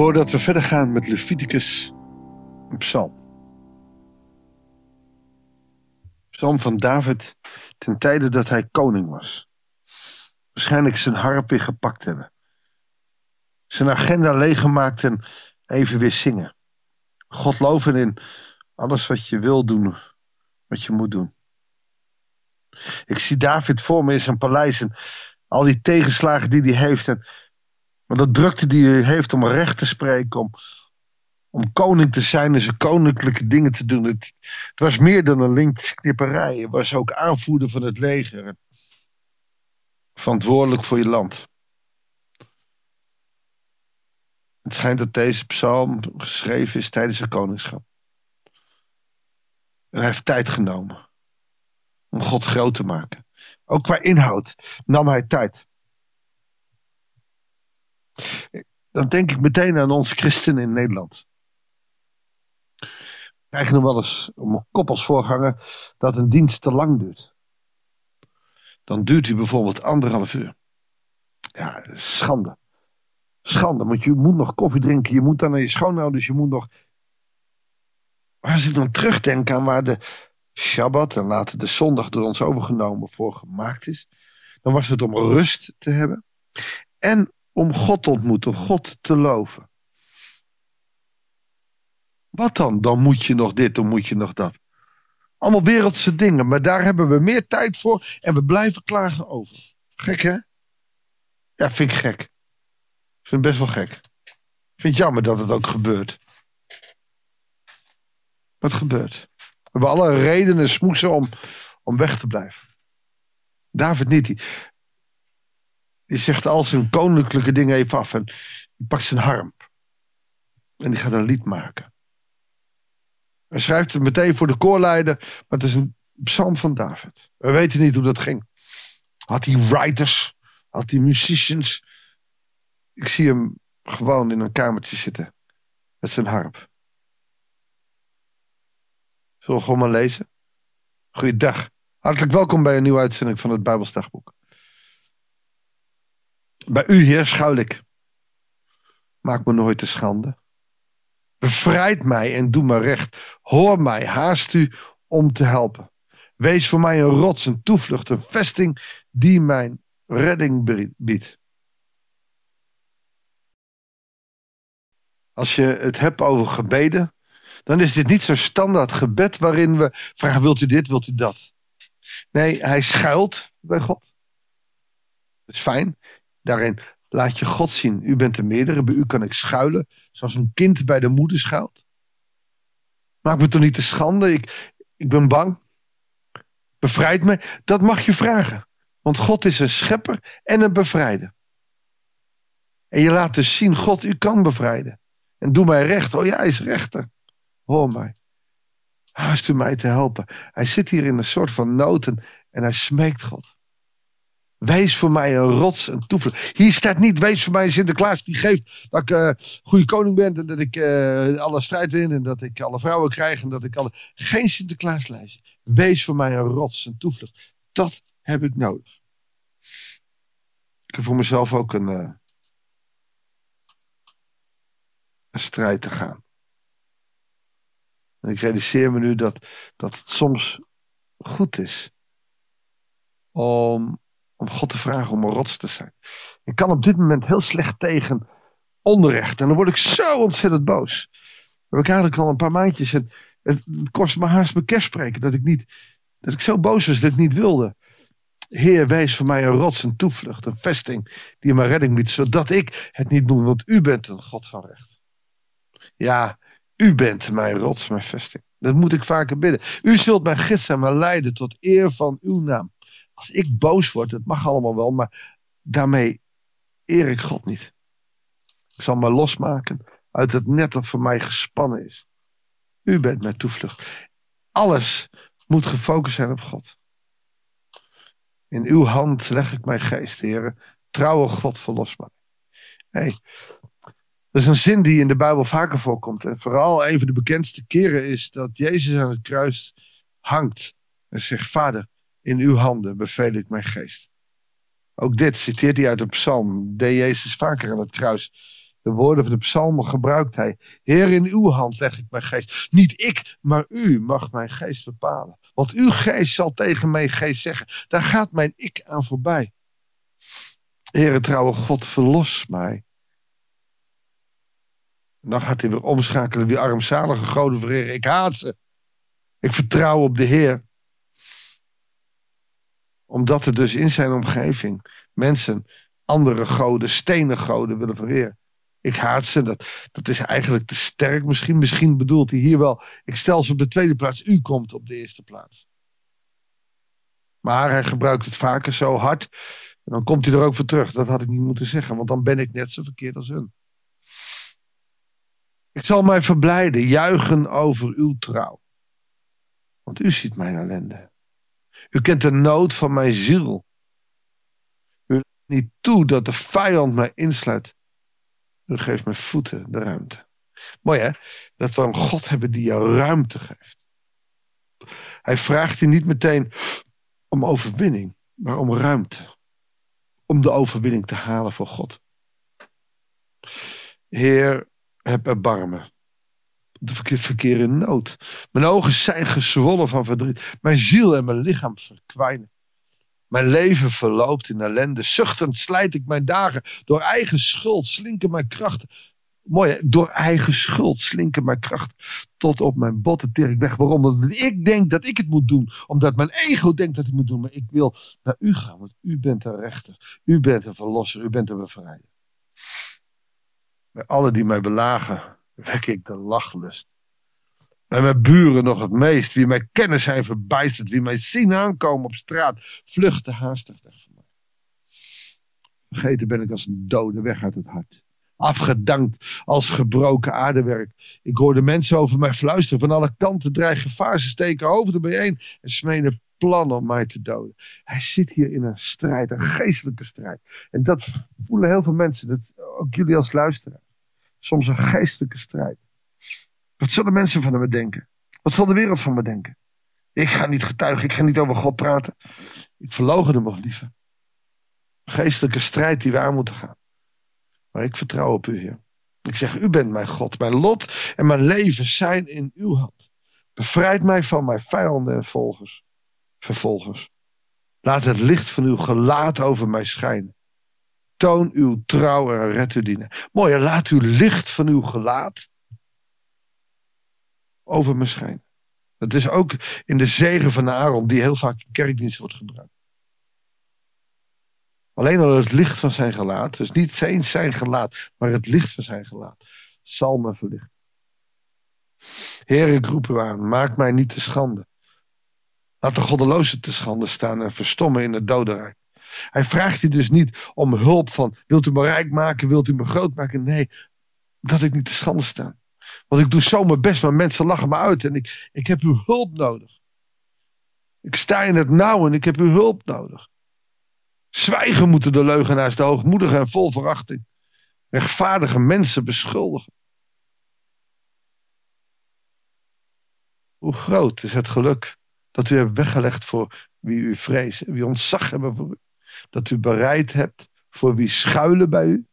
Voordat we verder gaan met Leviticus, een psalm. Psalm van David ten tijde dat hij koning was. Waarschijnlijk zijn harp weer gepakt hebben. Zijn agenda leeggemaakt en even weer zingen. God loven in alles wat je wil doen, wat je moet doen. Ik zie David voor me in zijn paleis en al die tegenslagen die hij heeft. En, maar dat drukte die hij heeft om recht te spreken, om, om koning te zijn en zijn koninklijke dingen te doen. Het, het was meer dan een linkknipperij. Hij was ook aanvoerder van het leger. Verantwoordelijk voor je land. Het schijnt dat deze psalm geschreven is tijdens zijn koningschap. En hij heeft tijd genomen om God groot te maken. Ook qua inhoud nam hij tijd. Dan denk ik meteen aan ons christenen in Nederland. We krijgen nog wel eens om een kop als voorganger dat een dienst te lang duurt. Dan duurt hij bijvoorbeeld anderhalf uur. Ja, schande. Schande, want je moet nog koffie drinken, je moet dan naar je schoonouders, je moet nog. Maar als ik dan terugdenk aan waar de Shabbat en later de zondag door ons overgenomen voor gemaakt is, dan was het om rust te hebben en om God te ontmoeten, God te loven. Wat dan? Dan moet je nog dit, dan moet je nog dat. Allemaal wereldse dingen, maar daar hebben we meer tijd voor en we blijven klagen over. Gek hè? Ja, vind ik gek. Vind het best wel gek. Vind het jammer dat het ook gebeurt. Wat gebeurt? We hebben alle redenen smoesen om, om weg te blijven. David niet. Die, zegt al zijn koninklijke dingen even af en die pakt zijn harp. En die gaat een lied maken. Hij schrijft het meteen voor de koorleider, maar het is een psalm van David. We weten niet hoe dat ging. Had hij writers? Had hij musicians? Ik zie hem gewoon in een kamertje zitten met zijn harp. Zullen we gewoon maar lezen? Goeiedag. Hartelijk welkom bij een nieuwe uitzending van het Bijbelsdagboek. Bij u, Heer, schuil ik. Maak me nooit te schande. Bevrijd mij en doe me recht. Hoor mij, haast u om te helpen. Wees voor mij een rots, een toevlucht, een vesting die mijn redding biedt. Als je het hebt over gebeden, dan is dit niet zo'n standaard gebed waarin we vragen: wilt u dit, wilt u dat? Nee, hij schuilt bij God. Dat is fijn. Daarin laat je God zien. U bent de meerdere, bij u kan ik schuilen, zoals een kind bij de moeder schuilt. Maak me toch niet te schande, ik, ik ben bang. Bevrijd me, dat mag je vragen. Want God is een schepper en een bevrijder. En je laat dus zien, God, u kan bevrijden. En doe mij recht. Oh ja, hij is rechter. Hoor mij. Haast u mij te helpen. Hij zit hier in een soort van noten en hij smeekt God. Wees voor mij een rots, een toevlucht. Hier staat niet, wees voor mij een Sinterklaas die geeft dat ik uh, goede koning ben. En dat ik uh, alle strijd win. En dat ik alle vrouwen krijg. En dat ik alle... Geen Sinterklaaslijstje. Wees voor mij een rots, een toevlucht. Dat heb ik nodig. Ik heb voor mezelf ook een, uh, een strijd te gaan. En ik realiseer me nu dat, dat het soms goed is om, om God te vragen om een rots te zijn. Ik kan op dit moment heel slecht tegen onrecht. En dan word ik zo ontzettend boos. Dat heb ik eigenlijk al een paar maandjes. En het kost me haast mijn kerstspreken dat ik niet. Dat ik zo boos was dat ik niet wilde. Heer, wees voor mij een rots, een toevlucht, een vesting die me redding biedt, zodat ik het niet moet, want u bent een God van recht. Ja, u bent mijn rots, mijn vesting. Dat moet ik vaker bidden. U zult mijn gids en mij leiden tot eer van uw naam. Als ik boos word, het mag allemaal wel, maar daarmee eer ik God niet. Ik zal mij losmaken uit het net dat voor mij gespannen is. U bent mijn toevlucht. Alles moet gefocust zijn op God. In uw hand leg ik mijn geest, heren. Trouwe God, verlos mij. Hey, dat is een zin die in de Bijbel vaker voorkomt. En vooral een van de bekendste keren is dat Jezus aan het kruis hangt. En zegt, Vader, in uw handen beveel ik mijn geest. Ook dit citeert hij uit een psalm. Deed Jezus vaker aan het kruis. De woorden van de psalmen gebruikt hij. Heer, in uw hand leg ik mijn geest. Niet ik, maar u mag mijn geest bepalen. Want uw geest zal tegen mijn geest zeggen. Daar gaat mijn ik aan voorbij. Heere trouwe God, verlos mij. dan gaat hij weer omschakelen. Die armzalige goden vereren. Ik haat ze. Ik vertrouw op de Heer. Omdat er dus in zijn omgeving mensen andere goden, stenen goden willen vereren. Ik haat ze. Dat, dat is eigenlijk te sterk misschien. Misschien bedoelt hij hier wel. Ik stel ze op de tweede plaats. U komt op de eerste plaats. Maar hij gebruikt het vaker zo hard. En dan komt hij er ook voor terug. Dat had ik niet moeten zeggen. Want dan ben ik net zo verkeerd als hun. Ik zal mij verblijden. Juichen over uw trouw. Want u ziet mijn ellende. U kent de nood van mijn ziel. U laat niet toe dat de vijand mij insluit. U geeft mijn voeten de ruimte. Mooi hè? Dat we een God hebben die jou ruimte geeft. Hij vraagt je niet meteen om overwinning, maar om ruimte. Om de overwinning te halen voor God. Heer, heb erbarmen. De verkeer in nood. Mijn ogen zijn gezwollen van verdriet. Mijn ziel en mijn lichaam verkwijnen. Mijn leven verloopt in ellende. Zuchtend slijt ik mijn dagen. Door eigen schuld slinken mijn krachten. Mooi, door eigen schuld slinken mijn krachten. Tot op mijn botten teer ik weg. Waarom? Omdat ik denk dat ik het moet doen. Omdat mijn ego denkt dat ik het moet doen. Maar ik wil naar u gaan. Want u bent de rechter. U bent een verlosser. U bent een bevrijder. Bij alle die mij belagen, wek ik de lachlust. Bij mijn buren nog het meest. Wie mij kennen zijn verbijsterd. Wie mij zien aankomen op straat. Vluchten haastig weg van mij. Vergeten ben ik als een dode weg uit het hart. Afgedankt als gebroken aardewerk. Ik hoorde mensen over mij fluisteren. Van alle kanten dreigen. Ze steken hoofden bijeen en smeden plannen om mij te doden. Hij zit hier in een strijd, een geestelijke strijd. En dat voelen heel veel mensen. Dat, ook jullie als luisteraar. Soms een geestelijke strijd. Wat zullen mensen van me denken? Wat zal de wereld van me denken? Ik ga niet getuigen, ik ga niet over God praten. Ik verlogen hem nog liever. Geestelijke strijd die we aan moeten gaan. Maar ik vertrouw op u, Heer. Ik zeg, u bent mijn God. Mijn lot en mijn leven zijn in uw hand. Bevrijd mij van mijn vijanden en volgers, vervolgers. Laat het licht van uw gelaat over mij schijnen. Toon uw trouw en red uw dienen. Mooi, laat uw licht van uw gelaat over me schijnen. Dat is ook in de zegen van Aaron, die heel vaak in kerkdienst wordt gebruikt. Alleen al het licht van zijn gelaat, dus niet eens zijn gelaat, maar het licht van zijn gelaat, zal me verlichten. Heer, ik roep u aan, maak mij niet te schande. Laat de goddeloze te schande staan en verstommen in het dodenrijk. Hij vraagt je dus niet om hulp van, wilt u me rijk maken, wilt u me groot maken? Nee, dat ik niet te schande sta. Want ik doe zo mijn best, maar mensen lachen me uit en ik, ik heb uw hulp nodig. Ik sta in het nauw en ik heb uw hulp nodig. Zwijgen moeten de leugenaars, de hoogmoedigen en vol verachting. Rechtvaardige mensen beschuldigen. Hoe groot is het geluk dat u hebt weggelegd voor wie u vreest, wie ontzag hebben voor u. Dat u bereid hebt voor wie schuilen bij u.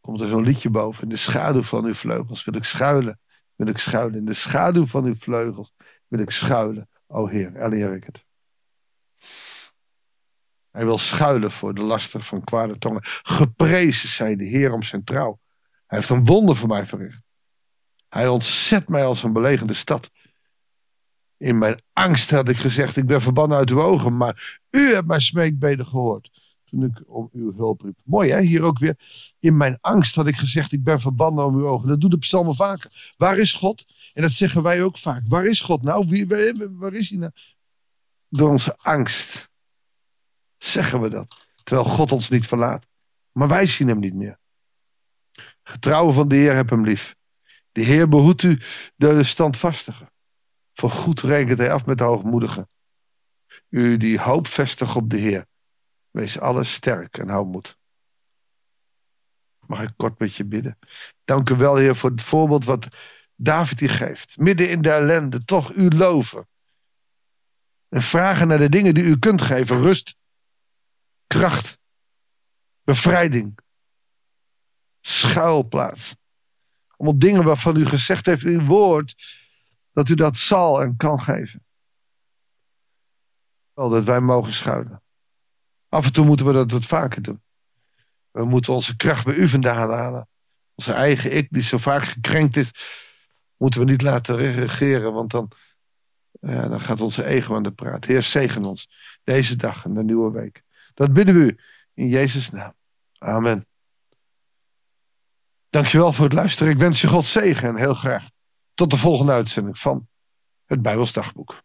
Komt er zo'n liedje boven. In de schaduw van uw vleugels wil ik schuilen. Wil ik schuilen. In de schaduw van uw vleugels wil ik schuilen. O Heer, er ik het. Hij wil schuilen voor de laster van kwade tongen. Geprezen zij de Heer om zijn trouw. Hij heeft een wonder voor mij verricht. Hij ontzet mij als een belegende stad. In mijn angst had ik gezegd, ik ben verbannen uit uw ogen, maar u hebt mijn smeekbeden gehoord. Toen ik om uw hulp riep. Mooi hè, hier ook weer. In mijn angst had ik gezegd, ik ben verbannen om uw ogen. Dat doet de psalmen vaker. Waar is God? En dat zeggen wij ook vaak. Waar is God nou? Wie, waar, is hij nou? Door onze angst zeggen we dat. Terwijl God ons niet verlaat. Maar wij zien hem niet meer. Getrouwen van de Heer heb hem lief. De Heer behoedt u de standvastige. Voor goed rekent hij af met de hoogmoedigen. U die hoop vestigt op de Heer. Wees alles sterk en hou moed. Mag ik kort met je bidden? Dank u wel, Heer, voor het voorbeeld wat David hier geeft. Midden in de ellende, toch u loven. En vragen naar de dingen die u kunt geven. Rust kracht, bevrijding, schuilplaats. Allemaal dingen waarvan u gezegd heeft in uw woord dat u dat zal en kan geven. Wel dat wij mogen schuilen. Af en toe moeten we dat wat vaker doen. We moeten onze kracht bij u vandaan halen. Onze eigen ik, die zo vaak gekrenkt is, moeten we niet laten regeren, want dan, ja, dan gaat onze ego aan de praat. Heer, zegen ons deze dag en de nieuwe week. Dat bidden we u in Jezus' naam. Amen. Dankjewel voor het luisteren. Ik wens je God zegen en heel graag tot de volgende uitzending van het Bijbels Dagboek.